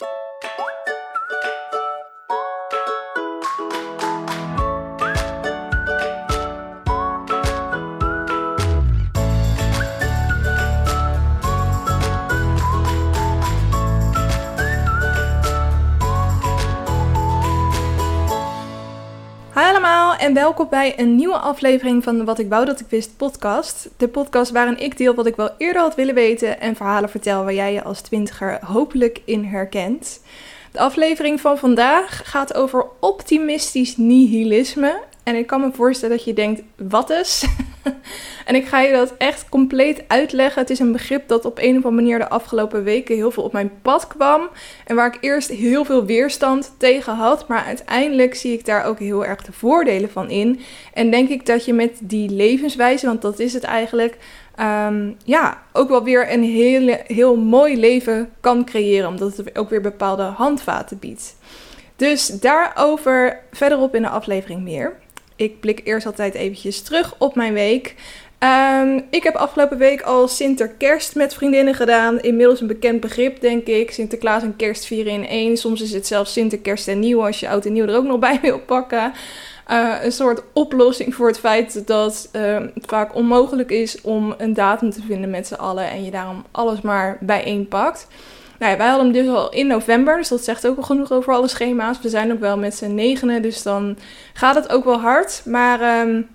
you en welkom bij een nieuwe aflevering van Wat ik wou dat ik wist podcast. De podcast waarin ik deel wat ik wel eerder had willen weten en verhalen vertel waar jij je als twintiger hopelijk in herkent. De aflevering van vandaag gaat over optimistisch nihilisme. En ik kan me voorstellen dat je denkt, wat is? en ik ga je dat echt compleet uitleggen. Het is een begrip dat op een of andere manier de afgelopen weken heel veel op mijn pad kwam. En waar ik eerst heel veel weerstand tegen had. Maar uiteindelijk zie ik daar ook heel erg de voordelen van in. En denk ik dat je met die levenswijze, want dat is het eigenlijk, um, ja, ook wel weer een heel, heel mooi leven kan creëren. Omdat het ook weer bepaalde handvaten biedt. Dus daarover verderop in de aflevering meer ik blik eerst altijd eventjes terug op mijn week. Um, ik heb afgelopen week al Sinterkerst met vriendinnen gedaan. Inmiddels een bekend begrip, denk ik. Sinterklaas en kerst vieren in één. Soms is het zelfs Sinterkerst en nieuw als je oud en nieuw er ook nog bij wil pakken. Uh, een soort oplossing voor het feit dat uh, het vaak onmogelijk is om een datum te vinden met z'n allen. En je daarom alles maar bijeen pakt. Nou ja, wij hadden hem dus al in november, dus dat zegt ook al genoeg over alle schema's. We zijn ook wel met z'n negenen, dus dan gaat het ook wel hard. Maar um,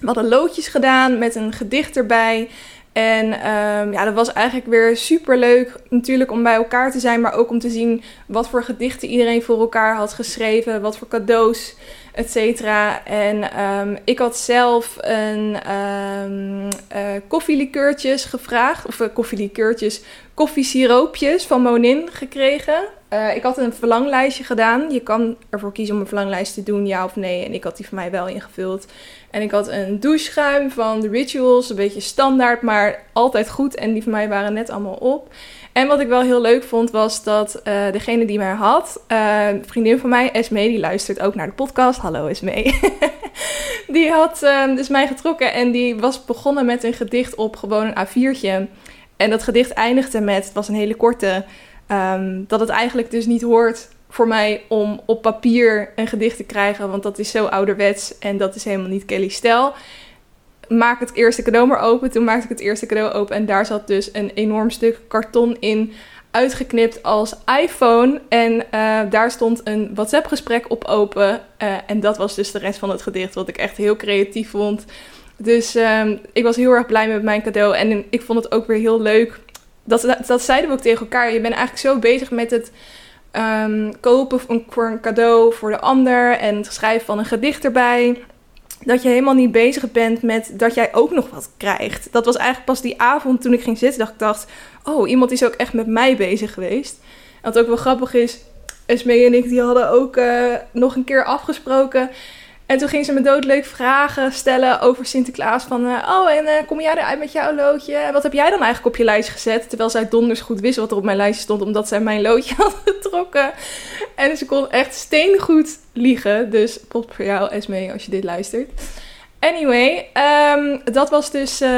we hadden loodjes gedaan met een gedicht erbij. En um, ja, dat was eigenlijk weer super leuk. Natuurlijk om bij elkaar te zijn, maar ook om te zien wat voor gedichten iedereen voor elkaar had geschreven. Wat voor cadeaus, et cetera. En um, ik had zelf een um, koffielikeurtjes gevraagd. Of uh, koffielikeurtjes, koffiesiroopjes van Monin gekregen. Uh, ik had een verlanglijstje gedaan. Je kan ervoor kiezen om een verlanglijst te doen, ja of nee. En ik had die voor mij wel ingevuld. En ik had een doucheschuim van The Rituals. Een beetje standaard, maar altijd goed. En die van mij waren net allemaal op. En wat ik wel heel leuk vond, was dat uh, degene die mij had, uh, een vriendin van mij, Esme, die luistert ook naar de podcast. Hallo Esme. die had uh, dus mij getrokken en die was begonnen met een gedicht op gewoon een A4'tje. En dat gedicht eindigde met, het was een hele korte, um, dat het eigenlijk dus niet hoort voor mij om op papier een gedicht te krijgen, want dat is zo ouderwets en dat is helemaal niet Kelly stijl. Maak het eerste cadeau maar open. Toen maakte ik het eerste cadeau open en daar zat dus een enorm stuk karton in uitgeknipt als iPhone. En uh, daar stond een WhatsApp-gesprek op open. Uh, en dat was dus de rest van het gedicht, wat ik echt heel creatief vond. Dus um, ik was heel erg blij met mijn cadeau. En ik vond het ook weer heel leuk. Dat, dat, zeiden we ook tegen elkaar. Je bent eigenlijk zo bezig met het um, kopen voor een cadeau voor de ander. En het schrijven van een gedicht erbij. Dat je helemaal niet bezig bent met dat jij ook nog wat krijgt. Dat was eigenlijk pas die avond toen ik ging zitten. Dat ik dacht, oh, iemand is ook echt met mij bezig geweest. En wat ook wel grappig is, Esmee en ik die hadden ook uh, nog een keer afgesproken. En toen ging ze me doodleuk vragen stellen over Sinterklaas. Van, uh, oh, en uh, kom jij eruit met jouw loodje? Wat heb jij dan eigenlijk op je lijstje gezet? Terwijl zij donders goed wist wat er op mijn lijstje stond, omdat zij mijn loodje had getrokken. En ze kon echt steengoed liegen. Dus pot voor jou, Esme, als je dit luistert. Anyway, um, dat was dus uh,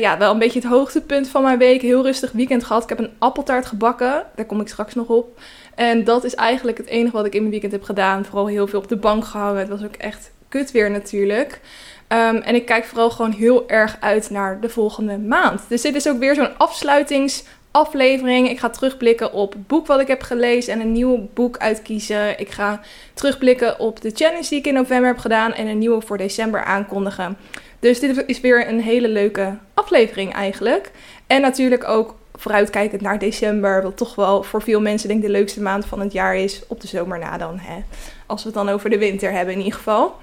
ja, wel een beetje het hoogtepunt van mijn week. Heel rustig weekend gehad. Ik heb een appeltaart gebakken. Daar kom ik straks nog op. En dat is eigenlijk het enige wat ik in mijn weekend heb gedaan. Vooral heel veel op de bank gehouden. Het was ook echt kut weer natuurlijk. Um, en ik kijk vooral gewoon heel erg uit naar de volgende maand. Dus dit is ook weer zo'n afsluitingsaflevering. Ik ga terugblikken op het boek wat ik heb gelezen en een nieuw boek uitkiezen. Ik ga terugblikken op de challenge die ik in november heb gedaan en een nieuwe voor december aankondigen. Dus dit is weer een hele leuke aflevering eigenlijk. En natuurlijk ook vooruitkijkend naar december, wat toch wel voor veel mensen denk ik de leukste maand van het jaar is. Op de zomer na dan, hè. Als we het dan over de winter hebben in ieder geval.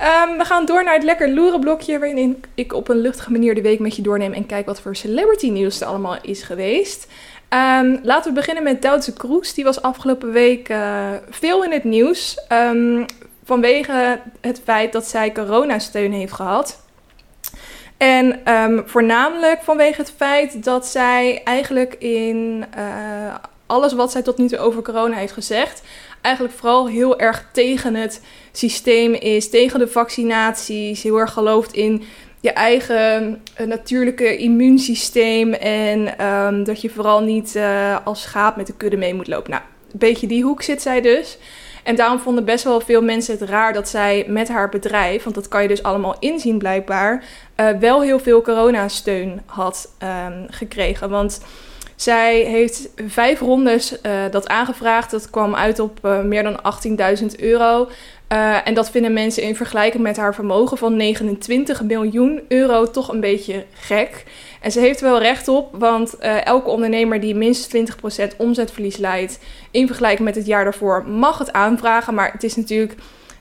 Um, we gaan door naar het lekker loeren blokje, waarin ik op een luchtige manier de week met je doorneem en kijk wat voor celebrity nieuws er allemaal is geweest. Um, laten we beginnen met Duitse Kroes. Die was afgelopen week uh, veel in het nieuws. Um, vanwege het feit dat zij coronasteun heeft gehad. En um, voornamelijk vanwege het feit dat zij eigenlijk in uh, alles wat zij tot nu toe over corona heeft gezegd, eigenlijk vooral heel erg tegen het systeem is, tegen de vaccinaties, heel erg gelooft in je eigen uh, natuurlijke immuunsysteem en um, dat je vooral niet uh, als schaap met de kudde mee moet lopen. Nou, beetje die hoek zit zij dus. En daarom vonden best wel veel mensen het raar dat zij met haar bedrijf, want dat kan je dus allemaal inzien blijkbaar, uh, wel heel veel coronasteun had um, gekregen. Want zij heeft vijf rondes uh, dat aangevraagd. Dat kwam uit op uh, meer dan 18.000 euro. En dat vinden mensen in vergelijking met haar vermogen van 29 miljoen euro toch een beetje gek. En ze heeft er wel recht op, want uh, elke ondernemer die minstens 20% omzetverlies leidt in vergelijking met het jaar daarvoor mag het aanvragen. Maar het is natuurlijk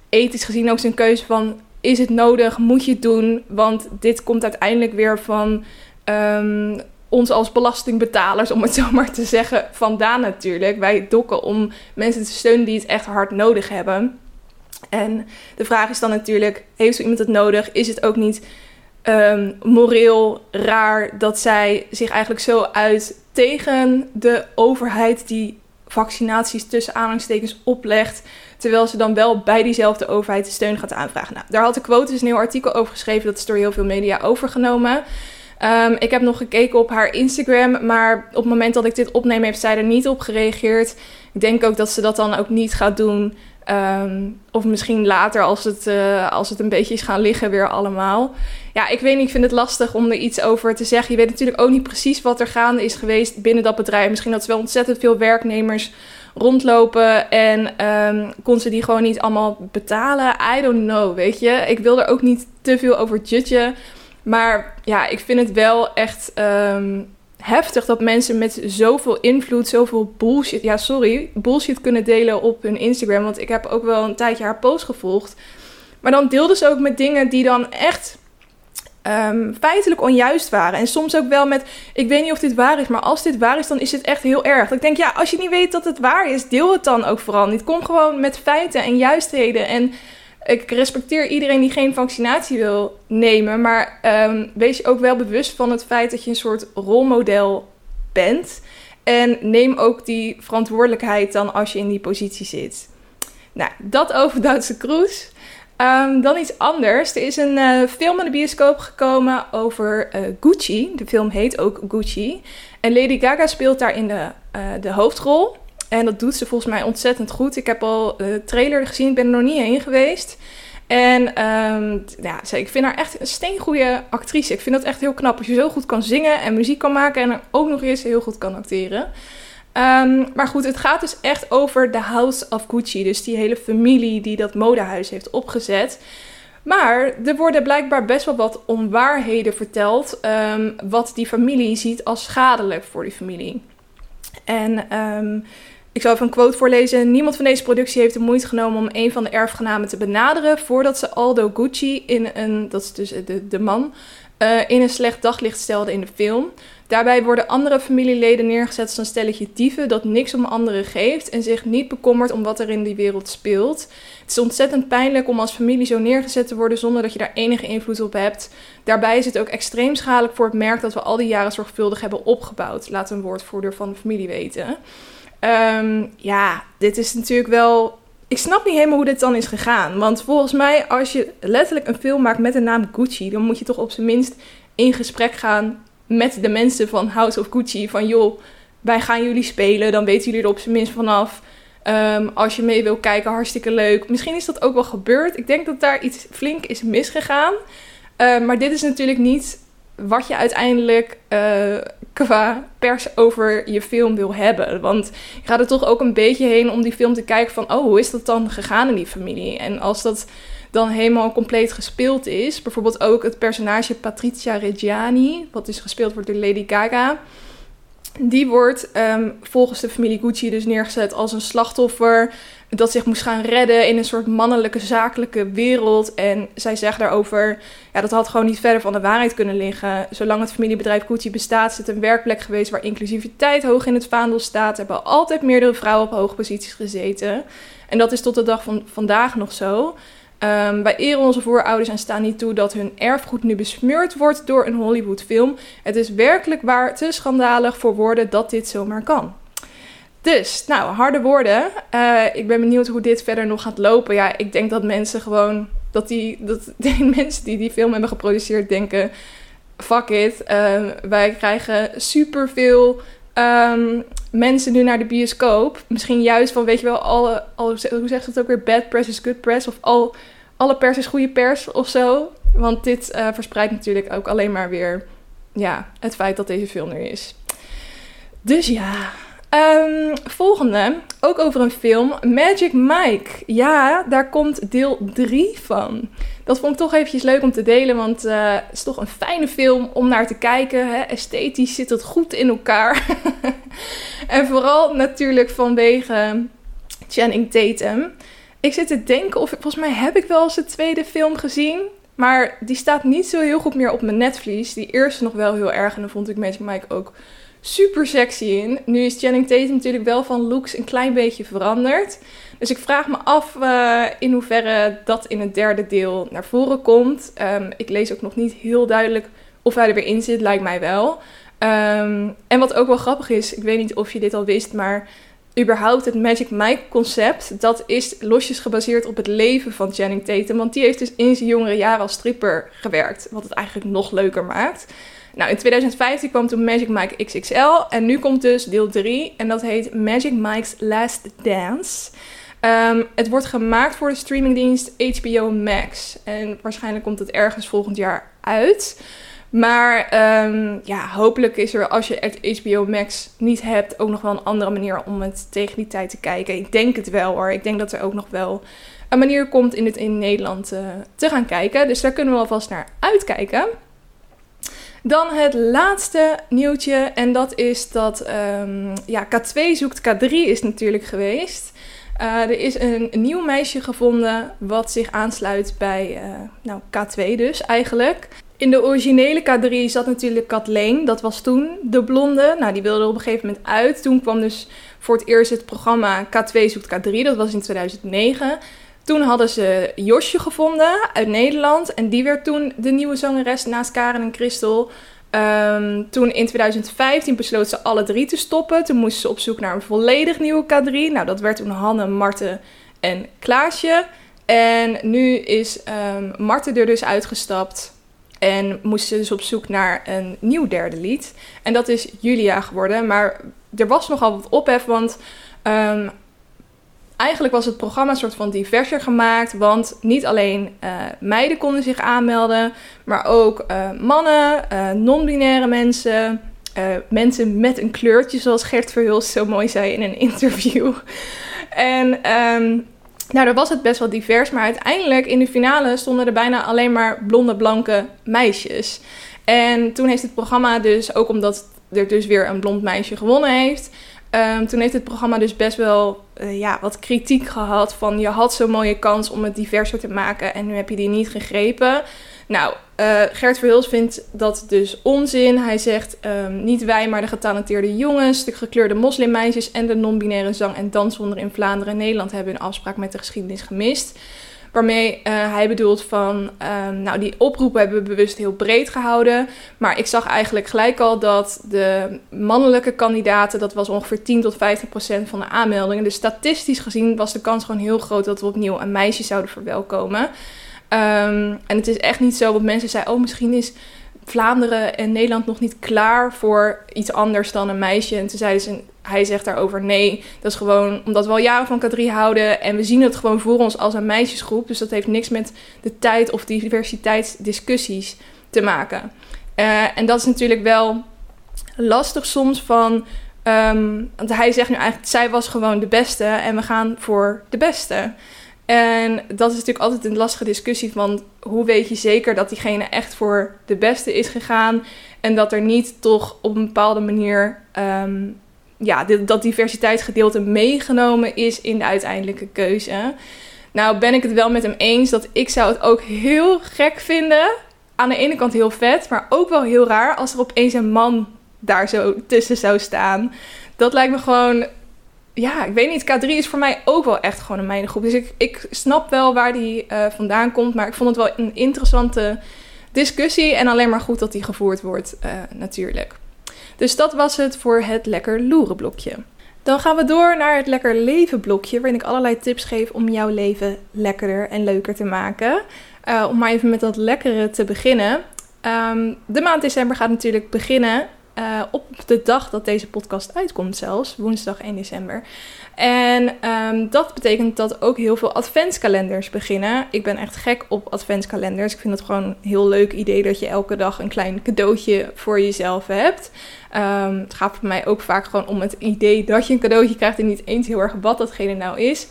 ethisch gezien ook zijn keuze van is het nodig, moet je het doen? Want dit komt uiteindelijk weer van um, ons als belastingbetalers, om het zo maar te zeggen, vandaan natuurlijk. Wij dokken om mensen te steunen die het echt hard nodig hebben. En de vraag is dan natuurlijk: heeft zo iemand het nodig? Is het ook niet um, moreel raar dat zij zich eigenlijk zo uit tegen de overheid die vaccinaties tussen aanhalingstekens oplegt, terwijl ze dan wel bij diezelfde overheid de steun gaat aanvragen. Nou, daar had de quote een heel artikel over geschreven, dat is door heel veel media overgenomen. Um, ik heb nog gekeken op haar Instagram, maar op het moment dat ik dit opneem, heeft zij er niet op gereageerd. Ik denk ook dat ze dat dan ook niet gaat doen. Um, of misschien later als het, uh, als het een beetje is gaan liggen weer allemaal. Ja, ik weet niet, ik vind het lastig om er iets over te zeggen. Je weet natuurlijk ook niet precies wat er gaande is geweest binnen dat bedrijf. Misschien dat ze wel ontzettend veel werknemers rondlopen en um, kon ze die gewoon niet allemaal betalen. I don't know, weet je. Ik wil er ook niet te veel over judgen. Maar ja, ik vind het wel echt um, heftig dat mensen met zoveel invloed, zoveel bullshit, ja sorry, bullshit kunnen delen op hun Instagram. Want ik heb ook wel een tijdje haar post gevolgd. Maar dan deelde ze ook met dingen die dan echt um, feitelijk onjuist waren. En soms ook wel met, ik weet niet of dit waar is, maar als dit waar is, dan is het echt heel erg. Dat ik denk, ja, als je niet weet dat het waar is, deel het dan ook vooral niet. Kom gewoon met feiten en juistheden en ik respecteer iedereen die geen vaccinatie wil nemen. Maar um, wees je ook wel bewust van het feit dat je een soort rolmodel bent. En neem ook die verantwoordelijkheid dan als je in die positie zit. Nou, dat over Duitse Kroes. Um, dan iets anders. Er is een uh, film in de bioscoop gekomen over uh, Gucci. De film heet ook Gucci. En Lady Gaga speelt daar in de, uh, de hoofdrol. En dat doet ze volgens mij ontzettend goed. Ik heb al de trailer gezien, ik ben er nog niet heen geweest. En um, ja, ik vind haar echt een steengoede actrice. Ik vind dat echt heel knap. Als je zo goed kan zingen en muziek kan maken en ook nog eens heel goed kan acteren. Um, maar goed, het gaat dus echt over de House of Gucci. Dus die hele familie die dat modehuis heeft opgezet. Maar er worden blijkbaar best wel wat onwaarheden verteld. Um, wat die familie ziet als schadelijk voor die familie. En um, ik zal even een quote voorlezen. Niemand van deze productie heeft de moeite genomen om een van de erfgenamen te benaderen voordat ze Aldo Gucci in een, dat is dus de, de man, uh, in een slecht daglicht stelde in de film. Daarbij worden andere familieleden neergezet als een stelletje dieven dat niks om anderen geeft en zich niet bekommert om wat er in die wereld speelt. Het is ontzettend pijnlijk om als familie zo neergezet te worden zonder dat je daar enige invloed op hebt. Daarbij is het ook extreem schadelijk voor het merk dat we al die jaren zorgvuldig hebben opgebouwd, laat een woordvoerder van de familie weten. Um, ja, dit is natuurlijk wel. Ik snap niet helemaal hoe dit dan is gegaan. Want volgens mij, als je letterlijk een film maakt met de naam Gucci, dan moet je toch op zijn minst in gesprek gaan met de mensen van House of Gucci. Van joh, wij gaan jullie spelen, dan weten jullie er op zijn minst vanaf. Um, als je mee wil kijken, hartstikke leuk. Misschien is dat ook wel gebeurd. Ik denk dat daar iets flink is misgegaan. Uh, maar dit is natuurlijk niet wat je uiteindelijk uh, qua pers over je film wil hebben. Want je gaat er toch ook een beetje heen om die film te kijken van... oh, hoe is dat dan gegaan in die familie? En als dat dan helemaal compleet gespeeld is... bijvoorbeeld ook het personage Patricia Reggiani... wat dus gespeeld wordt door Lady Gaga... Die wordt um, volgens de familie Gucci dus neergezet als een slachtoffer dat zich moest gaan redden in een soort mannelijke zakelijke wereld. En zij zegt daarover, ja, dat had gewoon niet verder van de waarheid kunnen liggen. Zolang het familiebedrijf Gucci bestaat, is het een werkplek geweest waar inclusiviteit hoog in het vaandel staat. Er hebben altijd meerdere vrouwen op hoge posities gezeten. En dat is tot de dag van vandaag nog zo. Wij eren onze voorouders en staan niet toe dat hun erfgoed nu besmeurd wordt door een Hollywoodfilm. Het is werkelijk waar te schandalig voor woorden dat dit zomaar kan. Dus, nou, harde woorden. Uh, ik ben benieuwd hoe dit verder nog gaat lopen. Ja, ik denk dat mensen gewoon, dat die, dat die mensen die die film hebben geproduceerd denken, fuck it. Uh, wij krijgen superveel ehm, mensen nu naar de bioscoop. Misschien juist van, weet je wel, alle, alle hoe zegt het ook weer? Bad press is good press. Of al, alle pers is goede pers of zo. Want dit uh, verspreidt natuurlijk ook alleen maar weer ja, het feit dat deze film er is. Dus ja, Um, volgende, ook over een film, Magic Mike. Ja, daar komt deel 3 van. Dat vond ik toch eventjes leuk om te delen, want uh, het is toch een fijne film om naar te kijken. Hè? Esthetisch zit het goed in elkaar. en vooral natuurlijk vanwege Channing Tatum. Ik zit te denken of, volgens mij heb ik wel eens de tweede film gezien. Maar die staat niet zo heel goed meer op mijn netvlies. Die eerste nog wel heel erg en dan vond ik Magic Mike ook super sexy in. Nu is Channing Tatum natuurlijk wel van looks een klein beetje veranderd. Dus ik vraag me af uh, in hoeverre dat in het derde deel naar voren komt. Um, ik lees ook nog niet heel duidelijk of hij er weer in zit, lijkt mij wel. Um, en wat ook wel grappig is, ik weet niet of je dit al wist, maar überhaupt het Magic Mike concept, dat is losjes gebaseerd op het leven van Channing Tatum. Want die heeft dus in zijn jongere jaren als stripper gewerkt, wat het eigenlijk nog leuker maakt. Nou, in 2015 kwam toen Magic Mike XXL en nu komt dus deel 3 en dat heet Magic Mike's Last Dance. Um, het wordt gemaakt voor de streamingdienst HBO Max en waarschijnlijk komt het ergens volgend jaar uit. Maar um, ja, hopelijk is er als je het HBO Max niet hebt ook nog wel een andere manier om het tegen die tijd te kijken. Ik denk het wel hoor. Ik denk dat er ook nog wel een manier komt in het in Nederland uh, te gaan kijken. Dus daar kunnen we alvast naar uitkijken. Dan het laatste nieuwtje. En dat is dat um, ja, K2 zoekt K3 is natuurlijk geweest. Uh, er is een, nieuw meisje gevonden wat zich aansluit bij uh, nou, K2 dus eigenlijk. In de originele K3 zat natuurlijk Kathleen. Dat was toen de blonde. Nou, die wilde op een gegeven moment uit. Toen kwam dus voor het eerst het programma K2 zoekt K3. Dat was in 2009. Toen hadden ze Josje gevonden uit Nederland. En die werd toen de nieuwe zangeres naast Karen en Christel. Um, toen in 2015 besloot ze alle drie te stoppen. Toen moesten ze op zoek naar een volledig nieuwe K3. Nou, dat werd toen Hanne, Marten en Klaasje. En nu is um, Marten er dus uitgestapt. En moesten ze dus op zoek naar een nieuw derde lied. En dat is Julia geworden. Maar er was nogal wat ophef, want um, eigenlijk was het programma een soort van diverser gemaakt. Want niet alleen uh, meiden konden zich aanmelden, maar ook uh, mannen, uh, non-binaire mensen, mensen met een kleurtje, zoals Gert Verhulst zo mooi zei in een interview. en um, nou, daar was het best wel divers, maar uiteindelijk in de finale stonden er bijna alleen maar blonde, blanke meisjes. En toen heeft het programma dus, ook omdat er dus weer een blond meisje gewonnen heeft Um, toen heeft het programma dus best wel uh, ja, wat kritiek gehad. Van je had zo'n mooie kans om het diverser te maken en nu heb je die niet gegrepen. Nou, uh, Gert Verhulst vindt dat dus onzin. Hij zegt um, niet wij, maar de getalenteerde jongens, de gekleurde moslimmeisjes en de non-binaire zang- en danswonder in Vlaanderen en Nederland hebben hun afspraak met de geschiedenis gemist. Waarmee uh, hij bedoelt van, um, nou die oproep hebben we bewust heel breed gehouden. Maar ik zag eigenlijk gelijk al dat de mannelijke kandidaten, dat was ongeveer 10 tot 15 procent van de aanmeldingen. Dus statistisch gezien was de kans gewoon heel groot dat we opnieuw een meisje zouden verwelkomen. Um, en het is echt niet zo, want mensen zeiden, oh misschien is Vlaanderen en Nederland nog niet klaar voor iets anders dan een meisje. En toen zeiden ze, hij zegt daarover nee, dat is gewoon omdat we al jaren van K3 houden en we zien het gewoon voor ons als een meisjesgroep. Dus dat heeft niks met de tijd of diversiteitsdiscussies te maken. Uh, en dat is natuurlijk wel lastig soms van. Um, want hij zegt nu eigenlijk, zij was gewoon de beste en we gaan voor de beste. En dat is natuurlijk altijd een lastige discussie van hoe weet je zeker dat diegene echt voor de beste is gegaan en dat er niet toch op een bepaalde manier um, ja, dat diversiteitsgedeelte meegenomen is in de uiteindelijke keuze. Nou ben ik het wel met hem eens dat ik zou het ook heel gek vinden. Aan de ene kant heel vet, maar ook wel heel raar als er opeens een man daar zo tussen zou staan. Dat lijkt me gewoon ja, ik weet niet. K3 is voor mij ook wel echt gewoon een meidengroep. Dus ik, ik snap wel waar die uh, vandaan komt. Maar ik vond het wel een interessante discussie. En alleen maar goed dat die gevoerd wordt, uh, natuurlijk. Dus dat was het voor het lekker loeren blokje. Dan gaan we door naar het lekker leven blokje. Waarin ik allerlei tips geef om jouw leven lekkerder en leuker te maken. Uh, om maar even met dat lekkere te beginnen. Um, de maand december gaat natuurlijk beginnen Uh, op de dag dat deze podcast uitkomt zelfs, woensdag 1 december. En um, dat betekent dat ook heel veel adventskalenders beginnen. Ik ben echt gek op adventskalenders. Ik vind het gewoon een heel leuk idee dat je elke dag een klein cadeautje voor jezelf hebt. Um, het gaat voor mij ook vaak gewoon om het idee dat je een cadeautje krijgt en niet eens heel erg wat datgene nou is.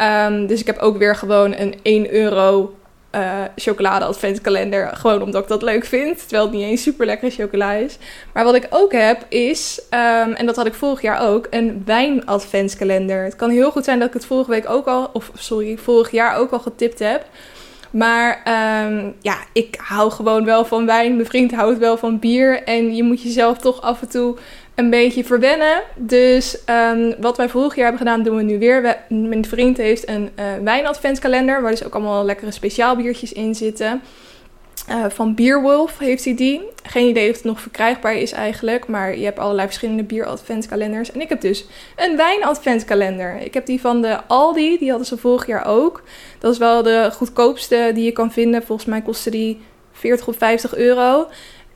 Um, dus ik heb ook weer gewoon een 1 euro uh, chocolade adventskalender. Gewoon omdat ik dat leuk vind. Terwijl het niet eens super lekkere chocola is. Maar wat ik ook heb is, um, en dat had ik vorig jaar ook, een wijn adventskalender. Het kan heel goed zijn dat ik het vorige week ook al, of sorry, vorig jaar ook al getipt heb. Maar um, ja, ik hou gewoon wel van wijn. Mijn vriend houdt wel van bier. En je moet jezelf toch af en toe een beetje verwennen. Dus um, wat wij vorig jaar hebben gedaan, doen we nu weer. We, mijn vriend heeft een uh, wijnadventskalender, waar dus ook allemaal lekkere speciaalbiertjes in zitten. Uh, van Bierwolf heeft hij die. Geen idee of het nog verkrijgbaar is eigenlijk. Maar je hebt allerlei verschillende bier-adventskalenders. En ik heb dus een wijn-adventskalender. Ik heb die van de Aldi. Die hadden ze vorig jaar ook. Dat is wel de goedkoopste die je kan vinden. Volgens mij kostte die 40 of 50 euro.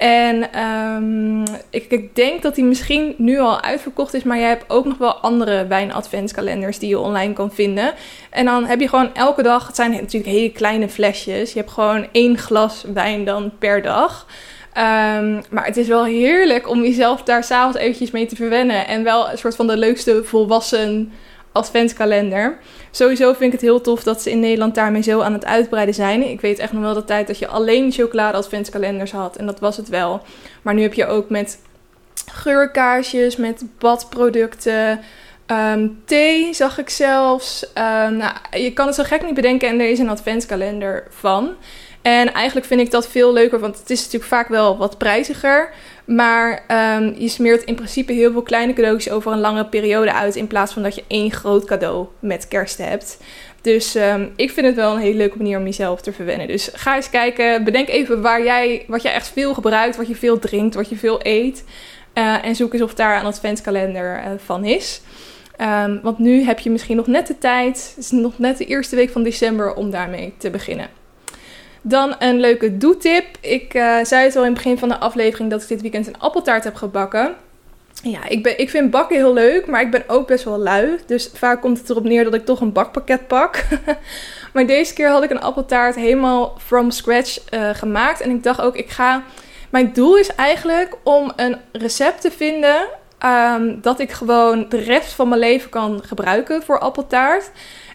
En um, ik, ik, denk dat die misschien nu al uitverkocht is, maar je hebt ook nog wel andere wijn-adventskalenders die je online kan vinden. En dan heb je gewoon elke dag, het zijn natuurlijk hele kleine flesjes, je hebt gewoon één glas wijn dan per dag. Um, maar het is wel heerlijk om jezelf daar s'avonds eventjes mee te verwennen. En wel een soort van de leukste volwassen adventskalender. Sowieso vind ik het heel tof dat ze in Nederland daarmee zo aan het uitbreiden zijn. Ik weet echt nog wel de tijd dat je alleen chocolade adventskalenders had. En dat was het wel. Maar nu heb je ook met geurkaarsjes, met badproducten. Um, thee zag ik zelfs. Um, nou, je kan het zo gek niet bedenken en er is een adventskalender van. En eigenlijk vind ik dat veel leuker, want het is natuurlijk vaak wel wat prijziger. Maar um, je smeert in principe heel veel kleine cadeautjes over een lange periode uit. In plaats van dat je één groot cadeau met kerst hebt. Dus um, ik vind het wel een hele leuke manier om jezelf te verwennen. Dus ga eens kijken. Bedenk even waar jij, wat jij echt veel gebruikt. Wat je veel drinkt. Wat je veel eet. Uh, en zoek eens of daar een adventskalender uh, van is. Um, want nu heb je misschien nog net de tijd. Het is nog net de eerste week van december om daarmee te beginnen. Dan een leuke doetip. Ik uh, zei het al in het begin van de aflevering dat ik dit weekend een appeltaart heb gebakken. Ja, ik, ben, ik vind bakken heel leuk, maar ik ben ook best wel lui. Dus vaak komt het erop neer dat ik toch een bakpakket pak. maar deze keer had ik een appeltaart helemaal from scratch uh, gemaakt. En ik dacht ook, ik ga... Mijn doel is eigenlijk om een recept te vinden um, dat ik gewoon de rest van mijn leven kan gebruiken voor appeltaart.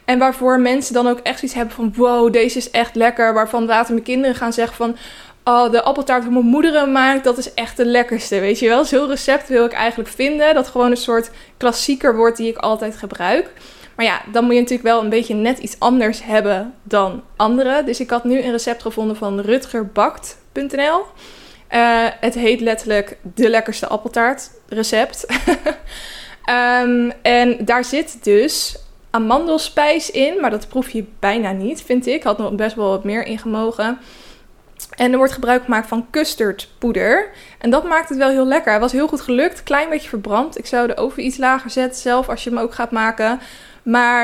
En waarvoor mensen dan ook echt zoiets hebben van... wow, deze is echt lekker. Waarvan later mijn kinderen gaan zeggen van... oh, de appeltaart die mijn moeder maakt, dat is echt de lekkerste. Weet je wel, zo'n recept wil ik eigenlijk vinden. Dat gewoon een soort klassieker wordt die ik altijd gebruik. Maar ja, dan moet je natuurlijk wel een beetje net iets anders hebben dan anderen. Dus ik had nu een recept gevonden van rutgerbakt.nl. Eh, het heet letterlijk de lekkerste appeltaart recept. um, en daar zit dus amandelspijs in, maar dat proef je bijna niet, vind ik. Had nog best wel wat meer ingemogen. En er wordt gebruik gemaakt van custardpoeder. En dat maakt het wel heel lekker. Hij was heel goed gelukt. Klein beetje verbrand. Ik zou de oven iets lager zetten zelf als je hem ook gaat maken. Maar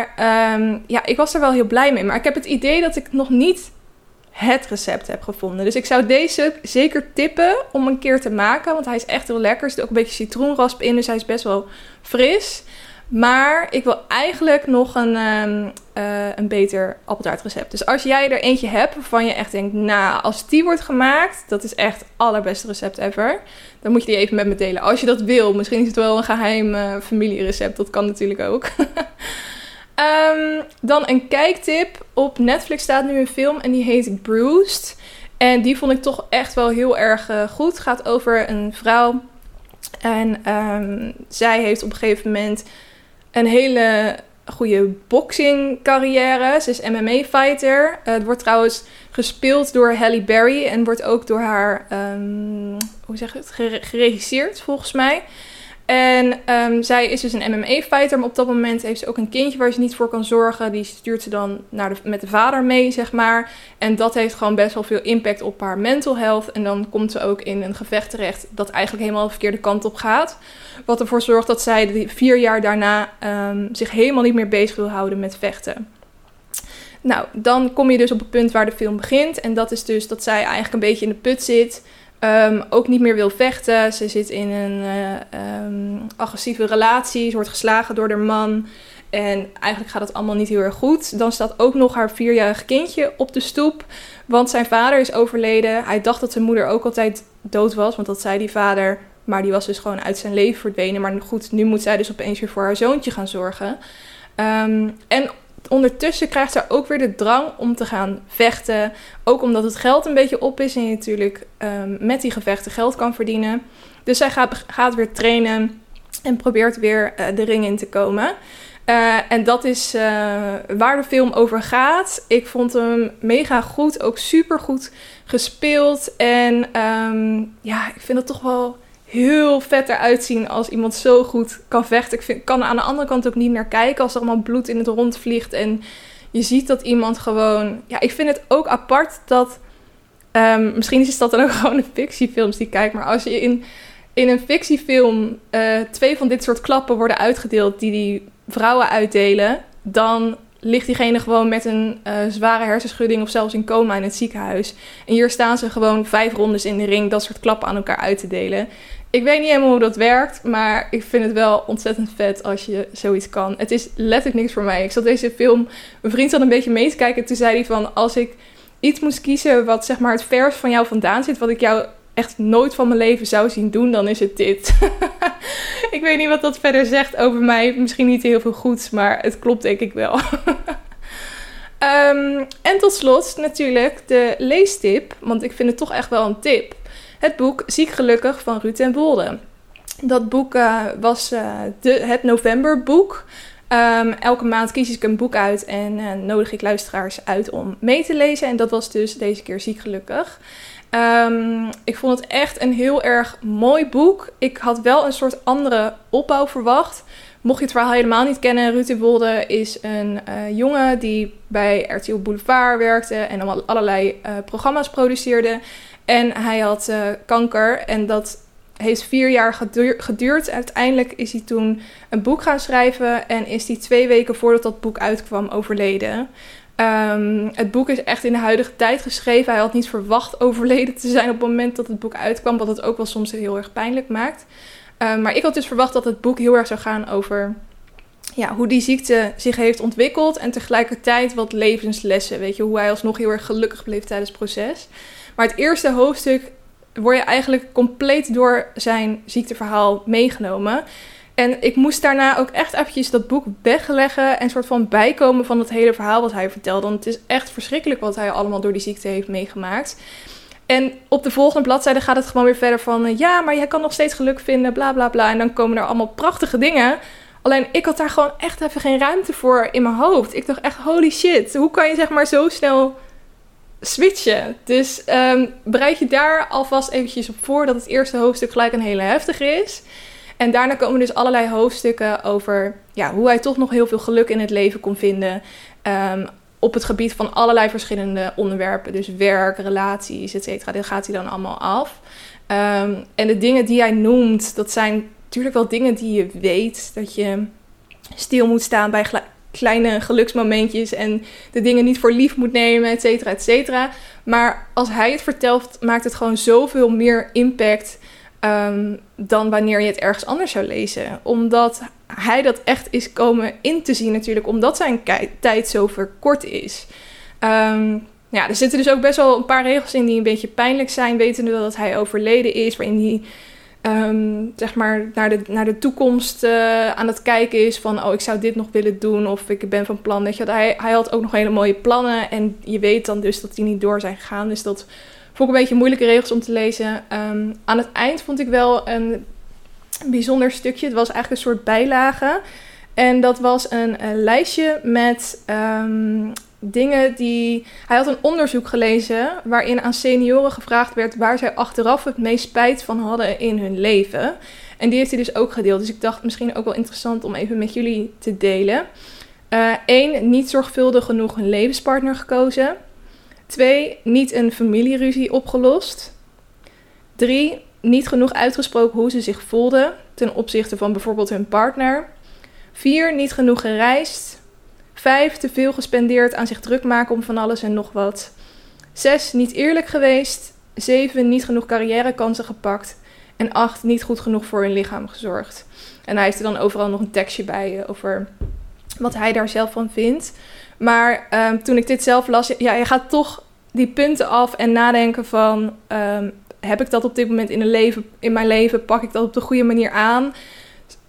um, ja, ik was er wel heel blij mee. Maar ik heb het idee dat ik nog niet het recept heb gevonden. Dus ik zou deze zeker tippen om een keer te maken. Want hij is echt heel lekker. Er zit ook een beetje citroenrasp in. Dus hij is best wel fris. Maar ik wil eigenlijk nog een, um, uh, een beter appeltaartrecept. Dus als jij er eentje hebt waarvan je echt denkt... Nou, als die wordt gemaakt, dat is echt het allerbeste recept ever. Dan moet je die even met me delen. Als je dat wil. Misschien is het wel een geheim uh, familierecept. Dat kan natuurlijk ook. um, dan een kijktip. Op Netflix staat nu een film en die heet Bruised. En die vond ik toch echt wel heel erg uh, goed. Gaat over een vrouw. En um, zij heeft op een gegeven moment een hele goede boxing carrière. Ze is MMA-fighter. Uh, het wordt trouwens gespeeld door Halle Berry en wordt ook door haar, um, hoe zeg je het, geregisseerd volgens mij. En um, zij is dus een MMA-fighter, maar op dat moment heeft ze ook een kindje waar ze niet voor kan zorgen. Die stuurt ze dan naar met de vader mee, zeg maar. En dat heeft gewoon best wel veel impact op haar mental health. En dan komt ze ook in een gevecht terecht dat eigenlijk helemaal de verkeerde kant op gaat. Wat ervoor zorgt dat zij de vier jaar daarna um, zich helemaal niet meer bezig wil houden met vechten. Nou, dan kom je dus op het punt waar de film begint. En dat is dus dat zij eigenlijk een beetje in de put zit Ehm, ook niet meer wil vechten. Ze zit in een eh, ehm, agressieve relatie. Ze wordt geslagen door haar man. En eigenlijk gaat het allemaal niet heel erg goed. Dan staat ook nog haar vierjarig kindje op de stoep. Want zijn vader is overleden. Hij dacht dat zijn moeder ook altijd dood was. Want dat zei die vader. Maar die was dus gewoon uit zijn leven verdwenen. Maar goed, nu moet zij dus opeens weer voor haar zoontje gaan zorgen. Ehm, en ondertussen krijgt ze ook weer de drang om te gaan vechten. Ook omdat het geld een beetje op is en je natuurlijk ehm, met die gevechten geld kan verdienen. Dus zij gaat, gaat weer trainen en probeert weer uh, de ring in te komen. Uh, en dat is uh, waar de film over gaat. Ik vond hem mega goed, ook super goed gespeeld. En um, ja, ik vind het toch wel heel vet eruit zien als iemand zo goed kan vechten. Ik vind, kan er aan de andere kant ook niet naar kijken als er allemaal bloed in het rond vliegt. En je ziet dat iemand gewoon. Ja, ik vind het ook apart dat. Um, misschien is dat dan ook gewoon een fictiefilms die ik kijk. Maar als je in, in een fictiefilm uh, twee van dit soort klappen worden uitgedeeld die die vrouwen uitdelen, dan ligt diegene gewoon met een uh, zware hersenschudding of zelfs in coma in het ziekenhuis. En hier staan ze gewoon vijf rondes in de ring dat soort klappen aan elkaar uit te delen. Ik weet niet helemaal hoe dat werkt, maar ik vind het wel ontzettend vet als je zoiets kan. Het is letterlijk niks voor mij. Ik zat deze film, mijn vriend zat een beetje mee te kijken. Toen zei hij van, als ik iets moest kiezen wat zeg maar het vers van jou vandaan zit, wat ik jou echt nooit van mijn leven zou zien doen, dan is het dit. ik weet niet wat dat verder zegt over mij. Misschien niet heel veel goeds, maar het klopt denk ik wel. um, en tot slot natuurlijk de leestip, want ik vind het toch echt wel een tip het boek Ziek Gelukkig van Ruud en Wolde. Dat boek uh, was uh, de, het novemberboek. Um, elke maand kies ik een boek uit en uh, nodig ik luisteraars uit om mee te lezen. En dat was dus deze keer Ziek Gelukkig. Um, ik vond het echt een heel erg mooi boek. Ik had wel een soort andere opbouw verwacht. Mocht je het verhaal helemaal niet kennen, Ruud Wolde is een jongen die bij RTL Boulevard werkte en allerlei uh, programma's produceerde. En hij had uh, kanker en dat heeft vier jaar geduurd. Uiteindelijk is hij toen een boek gaan schrijven en is hij twee weken voordat dat boek uitkwam overleden. Um, het boek is echt in de huidige tijd geschreven. Hij had niet verwacht overleden te zijn op het moment dat het boek uitkwam, wat het ook wel soms heel erg pijnlijk maakt. Um, maar ik had dus verwacht dat het boek heel erg zou gaan over ja, hoe die ziekte zich heeft ontwikkeld en tegelijkertijd wat levenslessen. Weet je, hoe hij alsnog heel erg gelukkig bleef tijdens het proces. Maar het eerste hoofdstuk word je eigenlijk compleet door zijn ziekteverhaal meegenomen. En ik moest daarna ook echt eventjes dat boek wegleggen en soort van bijkomen van het hele verhaal wat hij vertelde. Want het is echt verschrikkelijk wat hij allemaal door die ziekte heeft meegemaakt. En op de volgende bladzijde gaat het gewoon weer verder van... Eh, ja, maar jij kan nog steeds geluk vinden, bla bla bla. En dan komen er allemaal prachtige dingen. Alleen ik had daar gewoon echt even geen ruimte voor in mijn hoofd. Ik dacht echt, holy shit, hoe kan je zeg maar zo snel switchen. Dus um, bereid je daar alvast eventjes op voor dat het eerste hoofdstuk gelijk een hele heftige is. En daarna komen dus allerlei hoofdstukken over ja, hoe hij toch nog heel veel geluk in het leven kon vinden. Um, op het gebied van allerlei verschillende onderwerpen. Dus werk, relaties, et cetera. Dit gaat hij dan allemaal af. Um, en de dingen die hij noemt, dat zijn natuurlijk wel dingen die je weet. Dat je stil moet staan bij kleine geluksmomentjes en de dingen niet voor lief moet nemen, et cetera, et cetera. Maar als hij het vertelt, maakt het gewoon zoveel meer impact um, dan wanneer je het ergens anders zou lezen. Omdat hij dat echt is komen in te zien natuurlijk, omdat zijn tijd zo verkort is. Um, ja, er zitten dus ook best wel een paar regels in die een beetje pijnlijk zijn, wetende dat hij overleden is, waarin hij um, zeg maar naar de, naar de toekomst uh, aan het kijken is van oh ik zou dit nog willen doen of ik ben van plan weet je hij, hij had ook nog hele mooie plannen en je weet dan dus dat die niet door zijn gegaan. Dus dat vond ik een beetje moeilijke regels om te lezen. Um, aan het eind vond ik wel een bijzonder stukje. Het was eigenlijk een soort bijlage. En dat was een, lijstje met um, dingen die. Hij had een onderzoek gelezen waarin aan senioren gevraagd werd waar zij achteraf het meest spijt van hadden in hun leven. En die heeft hij dus ook gedeeld. Dus ik dacht misschien ook wel interessant om even met jullie te delen. Eén, uh, niet zorgvuldig genoeg een levenspartner gekozen. Twee, niet een familieruzie opgelost. Drie, niet genoeg uitgesproken hoe ze zich voelden ten opzichte van bijvoorbeeld hun partner. Vier, niet genoeg gereisd. Vijf, te veel gespendeerd aan zich druk maken om van alles en nog wat. Zes, niet eerlijk geweest. 7 niet genoeg carrièrekansen gepakt. En 8 niet goed genoeg voor hun lichaam gezorgd. En hij heeft er dan overal nog een tekstje bij uh, over wat hij daar zelf van vindt. Maar um, toen ik dit zelf las, ja, je gaat toch die punten af en nadenken van... Um, heb ik dat op dit moment in, een leven, in mijn leven? Pak ik dat op de goede manier aan?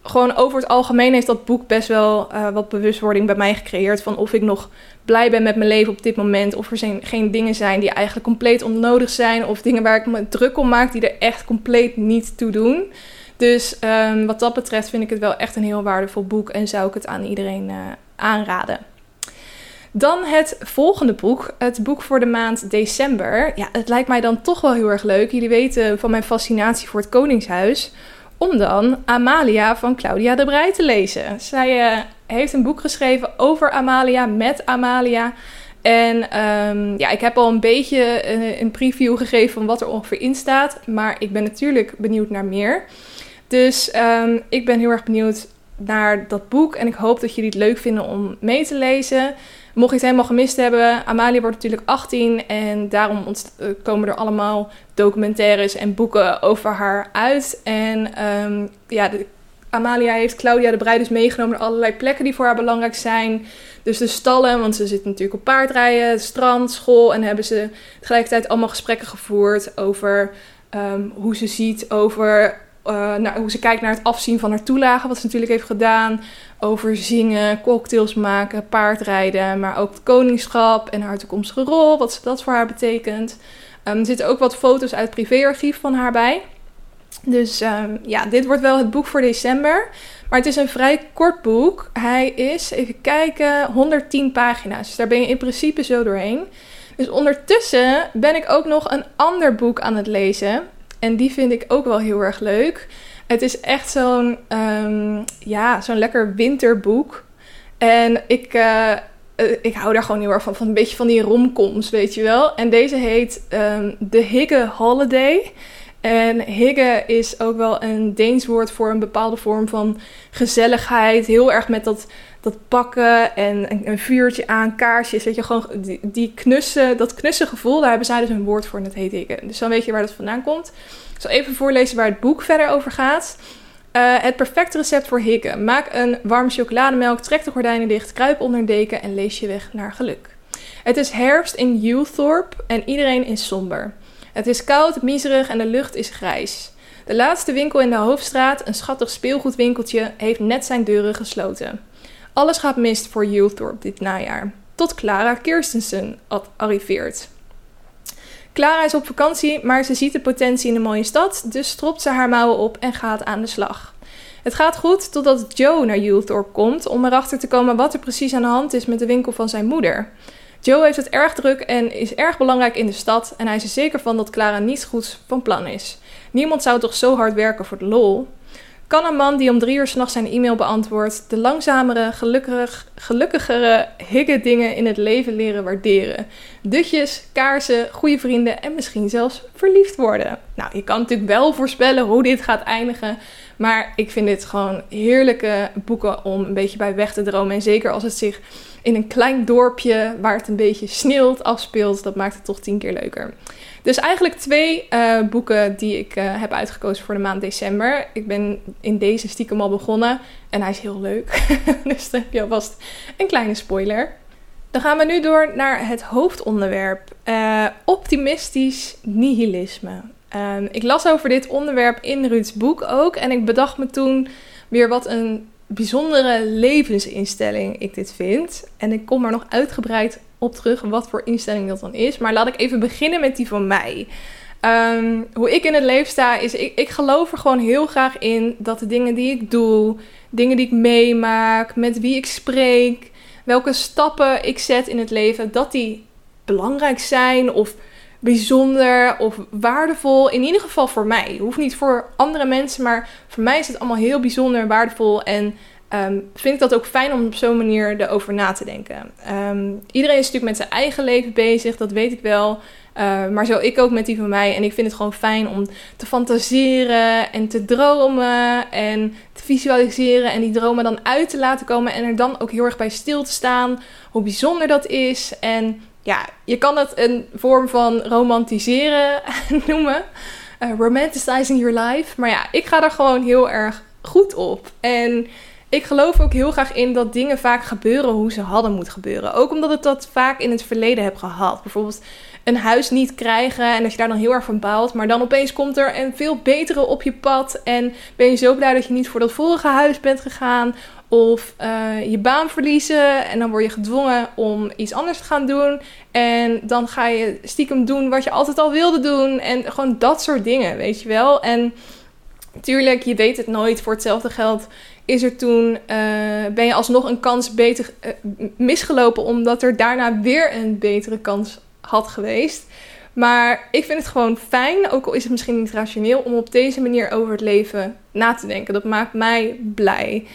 Gewoon over het algemeen heeft dat boek best wel uh, wat bewustwording bij mij gecreëerd. Van of ik nog blij ben met mijn leven op dit moment. Of er zijn, geen dingen zijn die eigenlijk compleet onnodig zijn. Of dingen waar ik me druk om maak die er echt compleet niet toe doen. Dus um, wat dat betreft vind ik het wel echt een heel waardevol boek. En zou ik het aan iedereen uh, aanraden. Dan het volgende boek, het boek voor de maand december. Ja, het lijkt mij dan toch wel heel erg leuk. Jullie weten van mijn fascinatie voor het Koningshuis. Om dan Amalia van Claudia de Brij te lezen. Zij uh, heeft een boek geschreven over Amalia, met Amalia. En um, ja, ik heb al een beetje uh, een preview gegeven van wat er ongeveer in staat. Maar ik ben natuurlijk benieuwd naar meer. Dus um, ik ben heel erg benieuwd naar dat boek. En ik hoop dat jullie het leuk vinden om mee te lezen. Mocht je het helemaal gemist hebben, Amalia wordt natuurlijk 18 en daarom eh, komen er allemaal documentaires en boeken over haar uit. En um, ja, Amalia heeft Claudia de Breij dus meegenomen naar allerlei plekken die voor haar belangrijk zijn. Dus de stallen, want ze zit natuurlijk op paardrijden, strand, school. En hebben ze tegelijkertijd allemaal gesprekken gevoerd over um, hoe ze ziet, over naar, hoe ze kijkt naar het afzien van haar toelagen, wat ze natuurlijk heeft gedaan. Over zingen, cocktails maken, paardrijden, maar ook het koningschap en haar toekomstige rol, wat dat voor haar betekent. Um, er zitten ook wat foto's uit het privéarchief van haar bij. Dus um, ja, dit wordt wel het boek voor december. Maar het is een vrij kort boek. Hij is, even kijken, 110 pagina's. Dus daar ben je in principe zo doorheen. Dus ondertussen ben ik ook nog een ander boek aan het lezen. En die vind ik ook wel heel erg leuk. Het is echt zo'n um, ja, zo'n lekker winterboek. En ik, uh, ik hou daar gewoon heel erg van. Van een beetje van die romcoms, weet je wel. En deze heet um, The Higge Holiday. En higge is ook wel een Deens woord voor een bepaalde vorm van gezelligheid. Heel erg met dat, dat pakken en een, vuurtje aan, kaarsjes. Weet je, gewoon die, die knusse, dat knusse gevoel, daar hebben zij dus een woord voor en dat heet higge. Dus dan weet je waar dat vandaan komt. Ik zal even voorlezen waar het boek verder over gaat. Uh, het perfecte recept voor higge. Maak een warme chocolademelk, trek de gordijnen dicht, kruip onder een deken en lees je weg naar geluk. Het is herfst in Youthorpe en iedereen is somber. Het is koud, miserig en de lucht is grijs. De laatste winkel in de hoofdstraat, een schattig speelgoedwinkeltje, heeft net zijn deuren gesloten. Alles gaat mis voor Youthorpe dit najaar. Tot Clara Kirstensen arriveert. Clara is op vakantie, maar ze ziet de potentie in de mooie stad, dus stropt ze haar mouwen op en gaat aan de slag. Het gaat goed totdat Joe naar Youthorpe komt om erachter te komen wat er precies aan de hand is met de winkel van zijn moeder. Joe heeft het erg druk en is erg belangrijk in de stad en hij is er zeker van dat Clara niets goeds van plan is. Niemand zou toch zo hard werken voor de lol? Kan een man die om drie uur s'nachts zijn e-mail beantwoordt de langzamere, gelukkig, gelukkigere, higge dingen in het leven leren waarderen? Dutjes, kaarsen, goede vrienden en misschien zelfs verliefd worden. Nou, je kan natuurlijk wel voorspellen hoe dit gaat eindigen. Maar ik vind dit gewoon heerlijke boeken om een beetje bij weg te dromen. En zeker als het zich in een klein dorpje waar het een beetje sneeuwt afspeelt, dat maakt het toch tien keer leuker. Dus eigenlijk twee uh, boeken die ik uh, heb uitgekozen voor de maand december. Ik ben in deze stiekem al begonnen en hij is heel leuk. dus dan heb je alvast een kleine spoiler. Dan gaan we nu door naar het hoofdonderwerp: uh, optimistisch nihilisme. Um, ik las over dit onderwerp in Ruud's boek ook en ik bedacht me toen weer wat een bijzondere levensinstelling ik dit vind. En ik kom er nog uitgebreid op terug wat voor instelling dat dan is. Maar laat ik even beginnen met die van mij. Um, hoe ik in het leven sta, is ik, ik geloof er gewoon heel graag in dat de dingen die ik doe, dingen die ik meemaak, met wie ik spreek, welke stappen ik zet in het leven, dat die belangrijk zijn of bijzonder of waardevol. In ieder geval voor mij. Hoeft niet voor andere mensen, maar voor mij is het allemaal heel bijzonder en waardevol. En um, vind ik dat ook fijn om op zo'n manier erover na te denken. Um, iedereen is natuurlijk met zijn eigen leven bezig, dat weet ik wel. Uh, maar zo ik ook met die van mij. En ik vind het gewoon fijn om te fantaseren en te dromen en te visualiseren. En die dromen dan uit te laten komen. En er dan ook heel erg bij stil te staan. Hoe bijzonder dat is. En ja, je kan het een vorm van romantiseren noemen. Uh, romanticizing your life. Maar ja, ik ga er gewoon heel erg goed op. En ik geloof ook heel graag in dat dingen vaak gebeuren hoe ze hadden moeten gebeuren. Ook omdat ik dat vaak in het verleden heb gehad. Bijvoorbeeld een huis niet krijgen en dat je daar dan heel erg van baalt. Maar dan opeens komt er een veel betere op je pad. En ben je zo blij dat je niet voor dat vorige huis bent gegaan. Of uh, je baan verliezen en dan word je gedwongen om iets anders te gaan doen. En dan ga je stiekem doen wat je altijd al wilde doen. En gewoon dat soort dingen, weet je wel. En natuurlijk, je weet het nooit. Voor hetzelfde geld is er toen, uh, ben je alsnog een kans beter uh, misgelopen. Omdat er daarna weer een betere kans had geweest. Maar ik vind het gewoon fijn, ook al is het misschien niet rationeel, om op deze manier over het leven na te denken. Dat maakt mij blij.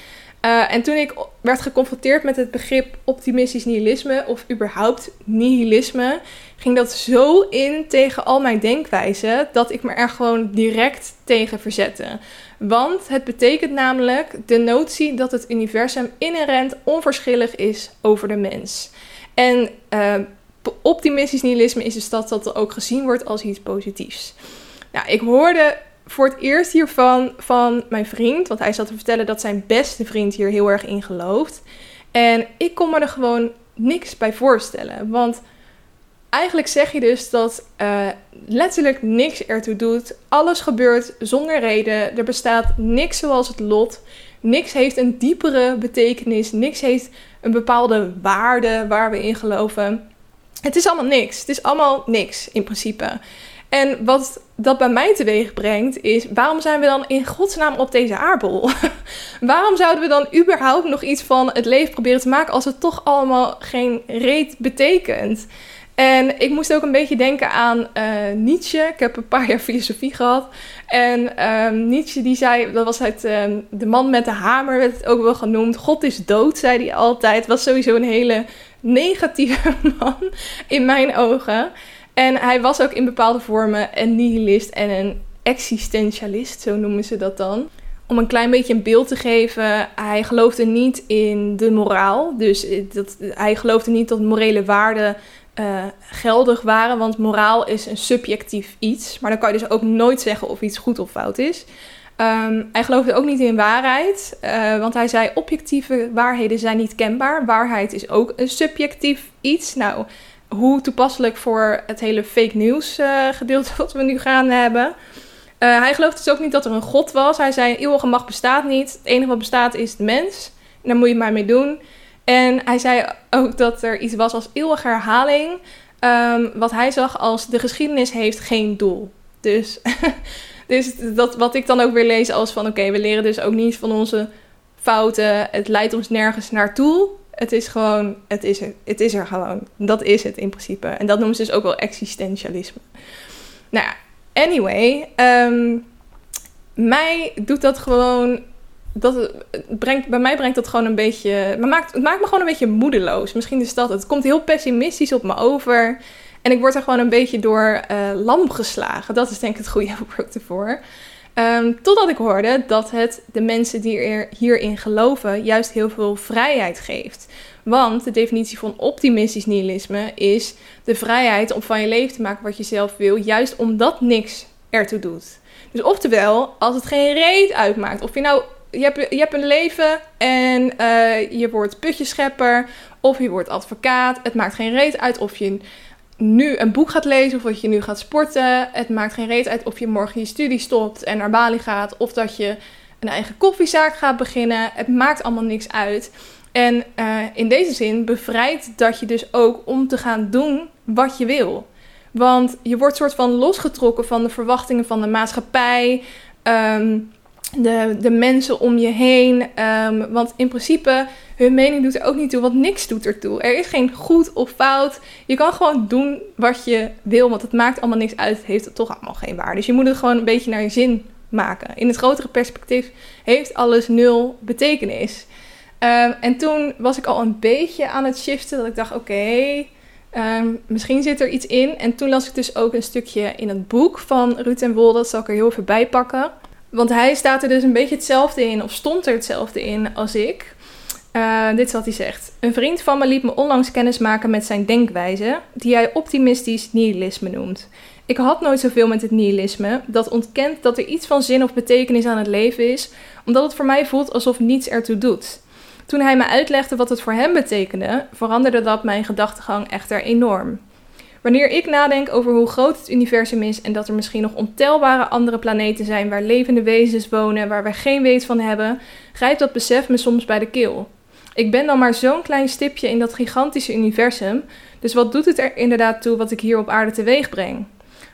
Uh, en toen ik werd geconfronteerd met het begrip optimistisch nihilisme, of überhaupt nihilisme, ging dat zo in tegen al mijn denkwijzen dat ik me er gewoon direct tegen verzette. Want het betekent namelijk de notie dat het universum inherent onverschillig is over de mens. En uh, optimistisch nihilisme is dus dat dat ook gezien wordt als iets positiefs. Nou, ik hoorde voor het eerst hiervan van mijn vriend, want hij zat te vertellen dat zijn beste vriend hier heel erg in gelooft. En ik kon me er gewoon niks bij voorstellen. Want eigenlijk zeg je dus dat uh, letterlijk niks ertoe doet. Alles gebeurt zonder reden. Er bestaat niks zoals het lot. Niks heeft een diepere betekenis. Niks heeft een bepaalde waarde waar we in geloven. Het is allemaal niks. Het is allemaal niks in principe. En wat dat bij mij teweeg brengt, is waarom zijn we dan in godsnaam op deze aardbol? waarom zouden we dan überhaupt nog iets van het leven proberen te maken als het toch allemaal geen reet betekent? En ik moest ook een beetje denken aan uh, Nietzsche. Ik heb een paar jaar filosofie gehad. En um, Nietzsche die zei, dat was het, um, de man met de hamer werd het ook wel genoemd. God is dood, zei hij altijd. Was sowieso een hele negatieve man in mijn ogen. En hij was ook in bepaalde vormen een nihilist en een existentialist, zo noemen ze dat dan. Om een klein beetje een beeld te geven, hij geloofde niet in de moraal. Dus dat, hij geloofde niet dat morele waarden uh, geldig waren, want moraal is een subjectief iets. Maar dan kan je dus ook nooit zeggen of iets goed of fout is. Um, hij geloofde ook niet in waarheid, uh, want hij zei objectieve waarheden zijn niet kenbaar. Waarheid is ook een subjectief iets. Nou, hoe toepasselijk voor het hele fake news uh, gedeelte wat we nu gaan hebben. Uh, hij geloofde dus ook niet dat er een god was. Hij zei, eeuwige macht bestaat niet. Het enige wat bestaat is de mens. En daar moet je maar mee doen. En hij zei ook dat er iets was als eeuwige herhaling. Um, wat hij zag als de geschiedenis heeft geen doel. Dus, dus dat, wat ik dan ook weer lees als van... oké, we leren dus ook niet van onze fouten. Het leidt ons nergens naartoe. Het is gewoon, het is er, het is er gewoon. Dat is het in principe. En dat noemen ze dus ook wel existentialisme. Nou anyway. Um, mij doet dat gewoon. Dat brengt, bij mij brengt dat gewoon een beetje. Maakt, het maakt me gewoon een beetje moedeloos. Misschien is dat het. Het komt heel pessimistisch op me over. En ik word er gewoon een beetje door uh, lam geslagen. Dat is denk ik het goede woord ervoor. Um, totdat ik hoorde dat het de mensen die er hierin geloven juist heel veel vrijheid geeft. Want de definitie van optimistisch nihilisme is de vrijheid om van je leven te maken wat je zelf wil, juist omdat niks ertoe doet. Dus oftewel, als het geen reet uitmaakt, of je nou, je hebt, je hebt een leven en uh, je wordt putjeschepper of je wordt advocaat, het maakt geen reet uit of je nu een boek gaat lezen of dat je nu gaat sporten. Het maakt geen reet uit of je morgen je studie stopt en naar Bali gaat of dat je een eigen koffiezaak gaat beginnen. Het maakt allemaal niks uit. En uh, in deze zin bevrijdt dat je dus ook om te gaan doen wat je wil. Want je wordt soort van losgetrokken van de verwachtingen van de maatschappij. Um, de, de mensen om je heen. Um, want in principe, hun mening doet er ook niet toe, want niks doet ertoe. Er is geen goed of fout. Je kan gewoon doen wat je wil, want het maakt allemaal niks uit. Het heeft toch allemaal geen waarde. Dus je moet het gewoon een beetje naar je zin maken. In het grotere perspectief heeft alles nul betekenis. Um, en toen was ik al een beetje aan het shiften, dat ik dacht, oké, um, misschien zit er iets in. En toen las ik dus ook een stukje in het boek van Ruud en Wol, dat zal ik er heel even bij pakken. Want hij staat er dus een beetje hetzelfde in, of stond er hetzelfde in als ik. Uh, dit is wat hij zegt. Een vriend van me liet me onlangs kennis maken met zijn denkwijze, die hij optimistisch nihilisme noemt. Ik had nooit zoveel met het nihilisme, dat ontkent dat er iets van zin of betekenis aan het leven is, omdat het voor mij voelt alsof niets ertoe doet. Toen hij me uitlegde wat het voor hem betekende, veranderde dat mijn gedachtegang echter enorm. Wanneer ik nadenk over hoe groot het universum is en dat er misschien nog ontelbare andere planeten zijn waar levende wezens wonen waar we geen weet van hebben, grijpt dat besef me soms bij de keel. Ik ben dan maar zo'n klein stipje in dat gigantische universum, dus wat doet het er inderdaad toe wat ik hier op aarde teweeg breng?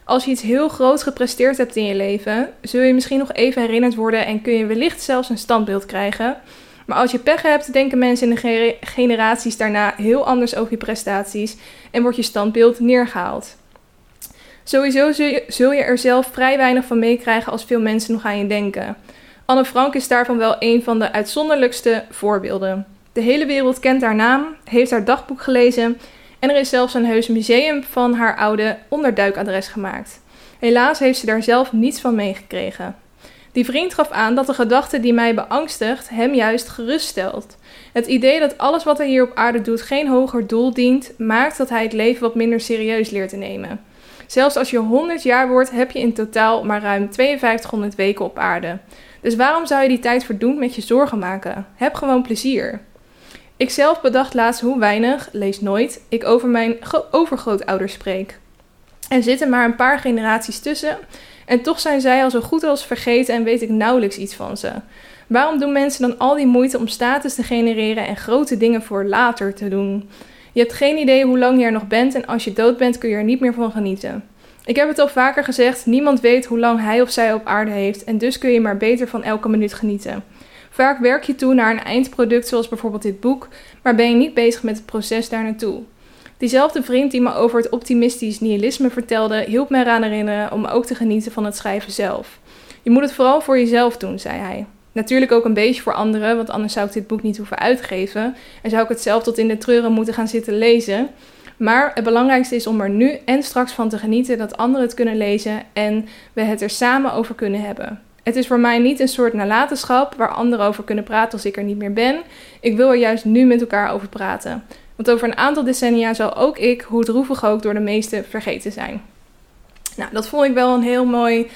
Als je iets heel groots gepresteerd hebt in je leven, zul je misschien nog even herinnerd worden en kun je wellicht zelfs een standbeeld krijgen. Maar als je pech hebt, denken mensen in de generaties daarna heel anders over je prestaties en wordt je standbeeld neergehaald. Sowieso zul je er zelf vrij weinig van meekrijgen als veel mensen nog aan je denken. Anne Frank is daarvan wel een van de uitzonderlijkste voorbeelden. De hele wereld kent haar naam, heeft haar dagboek gelezen en er is zelfs een heus museum van haar oude onderduikadres gemaakt. Helaas heeft ze daar zelf niets van meegekregen. Die vriend gaf aan dat de gedachte die mij beangstigt hem juist geruststelt. Het idee dat alles wat hij hier op aarde doet geen hoger doel dient, maakt dat hij het leven wat minder serieus leert te nemen. Zelfs als je 100 jaar wordt, heb je in totaal maar ruim 5200 weken op aarde. Dus waarom zou je die tijd verdoen met je zorgen maken? Heb gewoon plezier. Ik zelf bedacht laatst hoe weinig, lees nooit, ik over mijn overgrootouders spreek. Er zitten maar een paar generaties tussen en toch zijn zij al zo goed als vergeten en weet ik nauwelijks iets van ze. Waarom doen mensen dan al die moeite om status te genereren en grote dingen voor later te doen? Je hebt geen idee hoe lang je er nog bent en als je dood bent kun je er niet meer van genieten. Ik heb het al vaker gezegd, niemand weet hoe lang hij of zij op aarde heeft en dus kun je maar beter van elke minuut genieten. Vaak werk je toe naar een eindproduct zoals bijvoorbeeld dit boek, maar ben je niet bezig met het proces daar naartoe. Diezelfde vriend die me over het optimistisch nihilisme vertelde, hielp me eraan herinneren om ook te genieten van het schrijven zelf. Je moet het vooral voor jezelf doen, zei hij. Natuurlijk ook een beetje voor anderen, want anders zou ik dit boek niet hoeven uitgeven en zou ik het zelf tot in de treuren moeten gaan zitten lezen. Maar het belangrijkste is om er nu en straks van te genieten dat anderen het kunnen lezen en we het er samen over kunnen hebben. Het is voor mij niet een soort nalatenschap waar anderen over kunnen praten als ik er niet meer ben. Ik wil er juist nu met elkaar over praten. Want over een aantal decennia zal ook ik, hoe droevig ook, door de meesten vergeten zijn. Nou, dat vond ik wel een heel mooi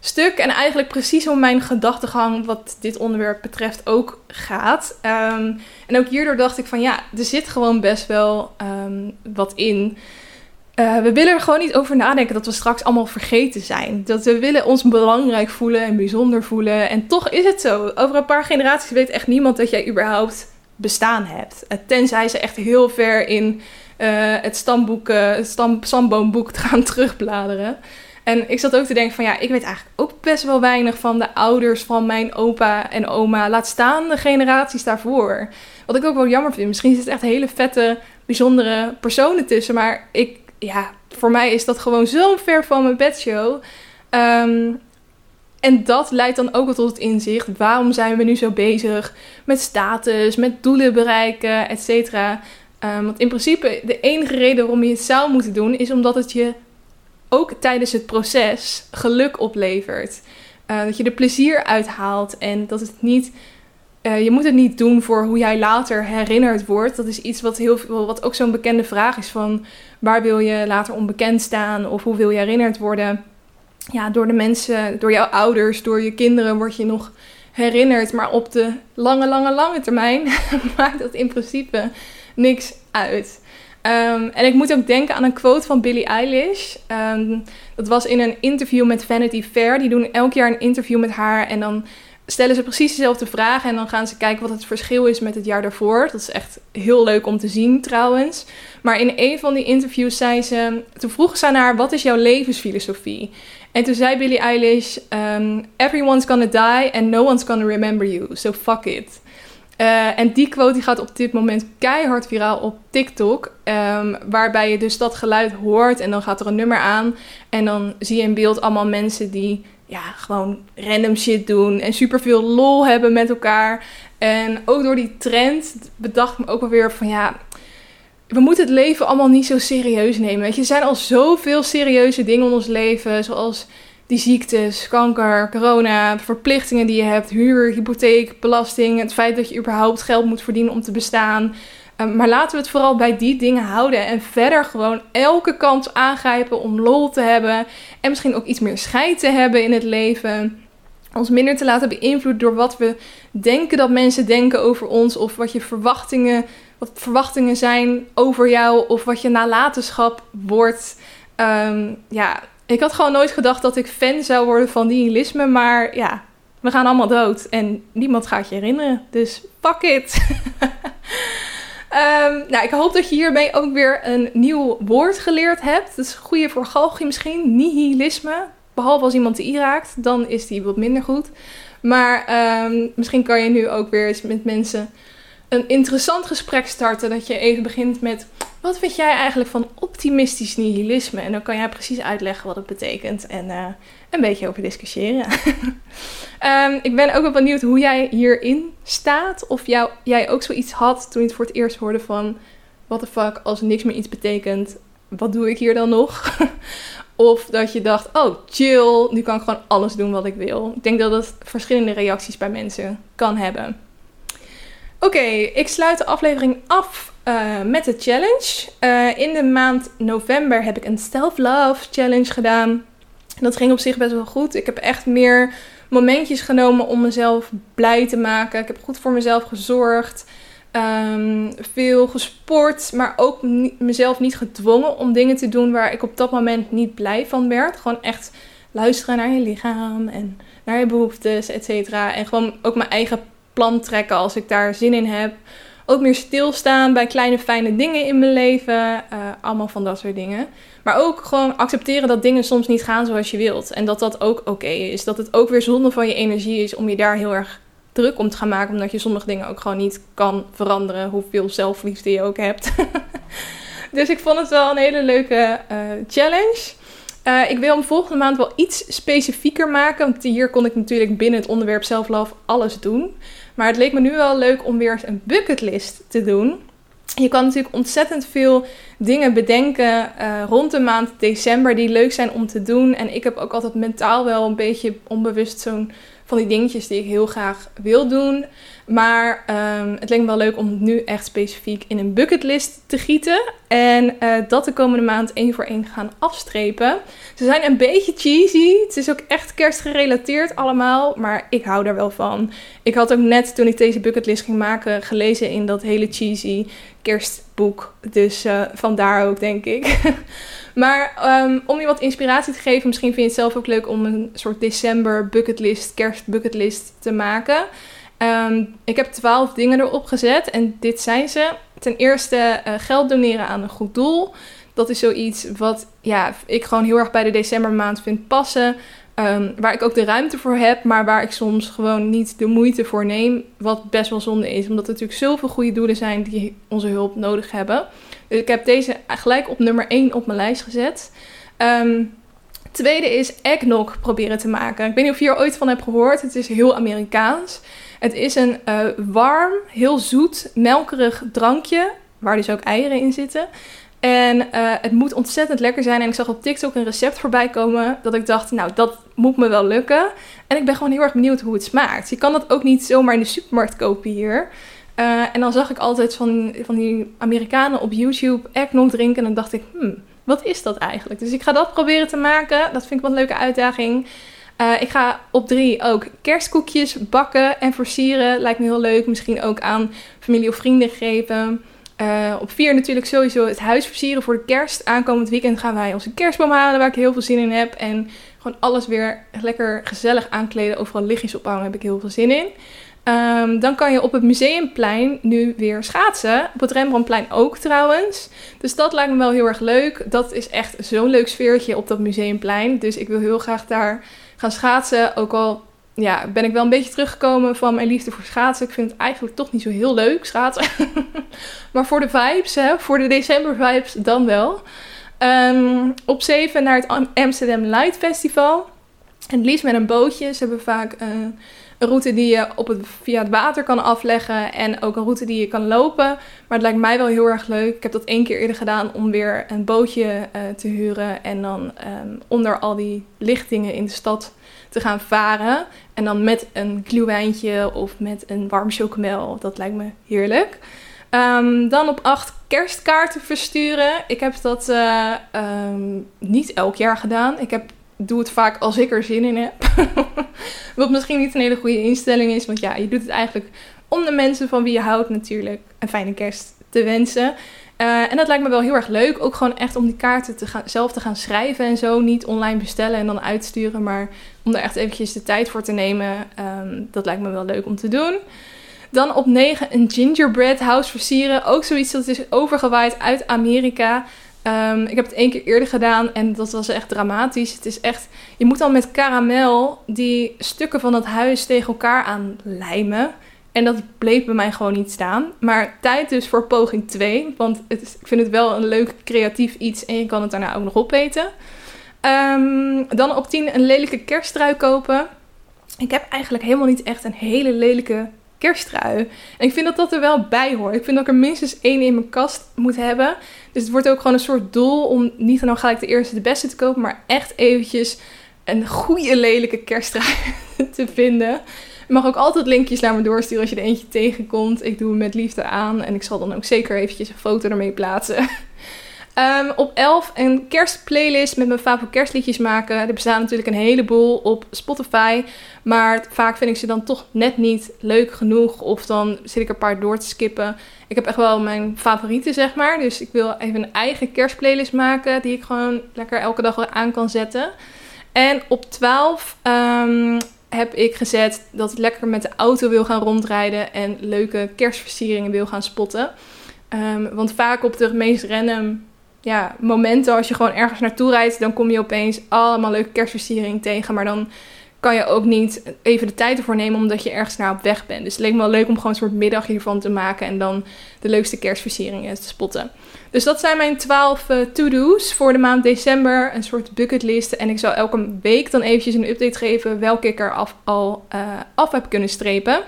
stuk. En eigenlijk precies hoe mijn gedachtegang wat dit onderwerp betreft ook gaat. Ehm, en ook hierdoor dacht ik van ja, er zit gewoon best wel ehm, wat in. Uh, we willen er gewoon niet over nadenken dat we straks allemaal vergeten zijn. Dat we willen ons belangrijk voelen en bijzonder voelen. En toch is het zo. Over een paar generaties weet echt niemand dat jij überhaupt bestaan hebt. Eh, tenzij ze echt heel ver in uh, het stamboek, stam, stamboomboek gaan terugbladeren. En ik zat ook te denken van ja, ik weet eigenlijk ook best wel weinig van de ouders van mijn opa en oma. Laat staan de generaties daarvoor. Wat ik ook wel jammer vind. Misschien zitten echt hele vette, bijzondere personen tussen. Maar ik, ja, voor mij is dat gewoon zo ver van mijn bedshow. Um, en dat leidt dan ook tot het inzicht. Waarom zijn we nu zo bezig met status, met doelen bereiken, et cetera. Um, want in principe, de enige reden waarom je het zou moeten doen, is omdat het je ook tijdens het proces geluk oplevert. Uh, dat je er plezier uithaalt en dat het niet. Uh, je moet het niet doen voor hoe jij later herinnerd wordt. Dat is iets wat, heel veel, wat ook zo'n bekende vraag is: van waar wil je later onbekend staan of hoe wil je herinnerd worden? Ja, door de mensen, door jouw ouders, door je kinderen word je nog herinnerd. Maar op de lange, lange, lange termijn maakt dat in principe niks uit. Um, en ik moet ook denken aan een quote van Billie Eilish. Um, dat was in een interview met Vanity Fair. Die doen elk jaar een interview met haar. En dan stellen ze precies dezelfde vragen. En dan gaan ze kijken wat het verschil is met het jaar daarvoor. Dat is echt heel leuk om te zien trouwens. Maar in een van die interviews zei ze... Toen vroeg ze aan haar, wat is jouw levensfilosofie? En toen zei Billie Eilish... Um, Everyone's gonna die and no one's gonna remember you. So fuck it. Uh, en die quote die gaat op dit moment keihard viraal op TikTok. Um, waarbij je dus dat geluid hoort en dan gaat er een nummer aan. En dan zie je in beeld allemaal mensen die ja, gewoon random shit doen. En superveel lol hebben met elkaar. En ook door die trend bedacht ik me ook alweer van ja... We moeten het leven allemaal niet zo serieus nemen. Weet je, er zijn al zoveel serieuze dingen in ons leven. Zoals die ziektes, kanker, corona, verplichtingen die je hebt, huur, hypotheek, belasting, het feit dat je überhaupt geld moet verdienen om te bestaan. Ehm, maar laten we het vooral bij die dingen houden en verder gewoon elke kans aangrijpen om lol te hebben en misschien ook iets meer scheid te hebben in het leven. Ons minder te laten beïnvloeden door wat we denken dat mensen denken over ons of wat je verwachtingen, wat verwachtingen zijn over jou of wat je nalatenschap wordt. Um, ja, ik had gewoon nooit gedacht dat ik fan zou worden van nihilisme, maar ja, we gaan allemaal dood en niemand gaat je herinneren. Dus fuck it. um, nou, ik hoop dat je hiermee ook weer een nieuw woord geleerd hebt. Dat is een goede voor galgie misschien, nihilisme. Behalve als iemand die raakt, dan is die wat minder goed. Maar um, misschien kan je nu ook weer eens met mensen een interessant gesprek starten. Dat je even begint met wat vind jij eigenlijk van optimistisch nihilisme? En dan kan jij precies uitleggen wat het betekent en uh, een beetje over discussiëren. um, ik ben ook wel benieuwd hoe jij hierin staat. Of jou, jij ook zoiets had toen je het voor het eerst hoorde van... What the fuck, als niks meer iets betekent, wat doe ik hier dan nog? of dat je dacht, oh chill, nu kan ik gewoon alles doen wat ik wil. Ik denk dat dat verschillende reacties bij mensen kan hebben. Oké, ik sluit de aflevering af uh, met de challenge. Uh, in de maand november heb ik een self-love challenge gedaan. Dat ging op zich best wel goed. Ik heb echt meer momentjes genomen om mezelf blij te maken. Ik heb goed voor mezelf gezorgd. Um, veel gesport, maar ook mezelf niet gedwongen om dingen te doen waar ik op dat moment niet blij van werd. Gewoon echt luisteren naar je lichaam en naar je behoeftes, et cetera. En gewoon ook mijn eigen plan trekken als ik daar zin in heb. Ook meer stilstaan bij kleine fijne dingen in mijn leven. Uh, allemaal van dat soort dingen. Maar ook gewoon accepteren dat dingen soms niet gaan zoals je wilt. En dat dat ook oké is. Dat het ook weer zonde van je energie is om je daar heel erg druk om te gaan maken. Omdat je sommige dingen ook gewoon niet kan veranderen. Hoeveel zelfliefde je ook hebt. dus ik vond het wel een hele leuke uh, challenge. Uh, ik wil hem volgende maand wel iets specifieker maken. Want hier kon ik natuurlijk binnen het onderwerp self-love alles doen. Maar het leek me nu wel leuk om weer een bucketlist te doen. Je kan natuurlijk ontzettend veel dingen bedenken uh, rond de maand december die leuk zijn om te doen. En ik heb ook altijd mentaal wel een beetje onbewust zo'n van die dingetjes die ik heel graag wil doen. Maar um, het leek me wel leuk om het nu echt specifiek in een bucketlist te gieten. En uh, dat de komende maand één voor één gaan afstrepen. Ze zijn een beetje cheesy. Het is ook echt kerstgerelateerd allemaal. Maar ik hou daar wel van. Ik had ook net toen ik deze bucketlist ging maken gelezen in dat hele cheesy kerstboek. Dus uh, vandaar ook denk ik. Maar um, om je wat inspiratie te geven, misschien vind je het zelf ook leuk om een soort december bucketlist, kerst bucketlist te maken. Um, ik heb twaalf dingen erop gezet en dit zijn ze. Ten eerste uh, geld doneren aan een goed doel. Dat is zoiets wat ja, ik gewoon heel erg bij de decembermaand vind passen. Um, waar ik ook de ruimte voor heb, maar waar ik soms gewoon niet de moeite voor neem. Wat best wel zonde is, omdat er natuurlijk zoveel goede doelen zijn die onze hulp nodig hebben. Dus ik heb deze gelijk op nummer 1 op mijn lijst gezet. Um, tweede is eggnog proberen te maken. Ik weet niet of je hier ooit van hebt gehoord. Het is heel Amerikaans. Het is een uh, warm, heel zoet, melkerig drankje. Waar dus ook eieren in zitten. En uh, het moet ontzettend lekker zijn. En ik zag op TikTok een recept voorbij komen. Dat ik dacht, nou, dat moet me wel lukken. En ik ben gewoon heel erg benieuwd hoe het smaakt. Je kan dat ook niet zomaar in de supermarkt kopen hier. Uh, en dan zag ik altijd van, van die Amerikanen op YouTube eggnog drinken. En dan dacht ik, hmm, wat is dat eigenlijk? Dus ik ga dat proberen te maken. Dat vind ik wel een leuke uitdaging. Uh, ik ga op drie ook kerstkoekjes bakken en versieren. Lijkt me heel leuk. Misschien ook aan familie of vrienden geven. Uh, op vier natuurlijk sowieso het huis versieren voor de kerst. Aankomend weekend gaan wij onze kerstboom halen, waar ik heel veel zin in heb. En gewoon alles weer lekker gezellig aankleden. Overal lichtjes ophangen, heb ik heel veel zin in. Um, dan kan je op het museumplein nu weer schaatsen. Op het Rembrandtplein ook trouwens. Dus dat lijkt me wel heel erg leuk. Dat is echt zo'n leuk sfeertje op dat museumplein. Dus ik wil heel graag daar gaan schaatsen. Ook al ja, ben ik wel een beetje teruggekomen van mijn liefde voor schaatsen. Ik vind het eigenlijk toch niet zo heel leuk, schaatsen. maar voor de vibes, hè, voor de december vibes, dan wel. Um, op 7 naar het Amsterdam Light Festival. En het liefst met een bootje. Ze hebben vaak uh, een route die je op het, via het water kan afleggen en ook een route die je kan lopen. Maar het lijkt mij wel heel erg leuk. Ik heb dat één keer eerder gedaan om weer een bootje uh, te huren en dan um, onder al die lichtingen in de stad te gaan varen. En dan met een glühwijntje of met een warm chocomel. Dat lijkt me heerlijk. Um, dan op 8 kerstkaarten versturen. Ik heb dat uh, um, niet elk jaar gedaan. Ik heb, doe het vaak als ik er zin in heb. Wat misschien niet een hele goede instelling is. Want ja, je doet het eigenlijk om de mensen van wie je houdt natuurlijk een fijne kerst te wensen. Uh, en dat lijkt me wel heel erg leuk. Ook gewoon echt om die kaarten te gaan, zelf te gaan schrijven en zo. Niet online bestellen en dan uitsturen. Maar om er echt eventjes de tijd voor te nemen. Um, dat lijkt me wel leuk om te doen. Dan op 9 een gingerbread house versieren. Ook zoiets dat is overgewaaid uit Amerika. Um, ik heb het één keer eerder gedaan en dat was echt dramatisch. Het is echt, je moet dan met karamel die stukken van het huis tegen elkaar aan lijmen. En dat bleef bij mij gewoon niet staan. Maar tijd dus voor poging 2. Want het is, ik vind het wel een leuk creatief iets en je kan het daarna ook nog opeten. Um, dan op 10 een lelijke kersttrui kopen. Ik heb eigenlijk helemaal niet echt een hele lelijke kersttrui. En ik vind dat dat er wel bij hoort. Ik vind dat ik er minstens één in mijn kast moet hebben. Dus het wordt ook gewoon een soort doel om niet dan gelijk de eerste de beste te kopen, maar echt eventjes een goede lelijke kersttrui te vinden. Je mag ook altijd linkjes naar me doorsturen als je er eentje tegenkomt. Ik doe hem met liefde aan en ik zal dan ook zeker eventjes een foto ermee plaatsen. Um, op 11 een kerstplaylist met mijn favoriete kerstliedjes maken. Er bestaan natuurlijk een heleboel op Spotify. Maar vaak vind ik ze dan toch net niet leuk genoeg. Of dan zit ik een paar door te skippen. Ik heb echt wel mijn favorieten, zeg maar. Dus ik wil even een eigen kerstplaylist maken. Die ik gewoon lekker elke dag aan kan zetten. En op 12 um, heb ik gezet dat ik lekker met de auto wil gaan rondrijden. En leuke kerstversieringen wil gaan spotten. Um, want vaak op de meest random ja, momenten als je gewoon ergens naartoe rijdt, dan kom je opeens allemaal leuke kerstversiering tegen. Maar dan kan je ook niet even de tijd ervoor nemen omdat je ergens naar op weg bent. Dus het leek me wel leuk om gewoon een soort middagje ervan te maken en dan de leukste kerstversieringen te spotten. Dus dat zijn mijn 12 uh, to-do's voor de maand december. Een soort bucketlist. En ik zal elke week dan eventjes een update geven welke ik er af, al uh, af heb kunnen strepen.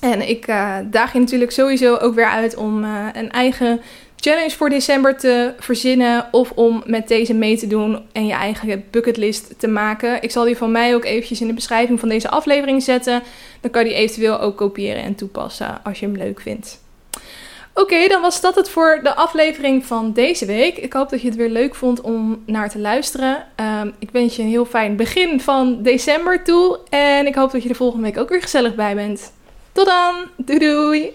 En ik uh, daag je natuurlijk sowieso ook weer uit om een eigen challenge voor december te verzinnen of om met deze mee te doen en je eigen bucketlist te maken. Ik zal die van mij ook eventjes in de beschrijving van deze aflevering zetten. Dan kan je die eventueel ook kopiëren en toepassen als je hem leuk vindt. Oké, dan was dat het voor de aflevering van deze week. Ik hoop dat je het weer leuk vond om naar te luisteren. Um, ik wens je een heel fijn begin van december toe. En ik hoop dat je de volgende week ook weer gezellig bij bent. Tot dan! Doei doei!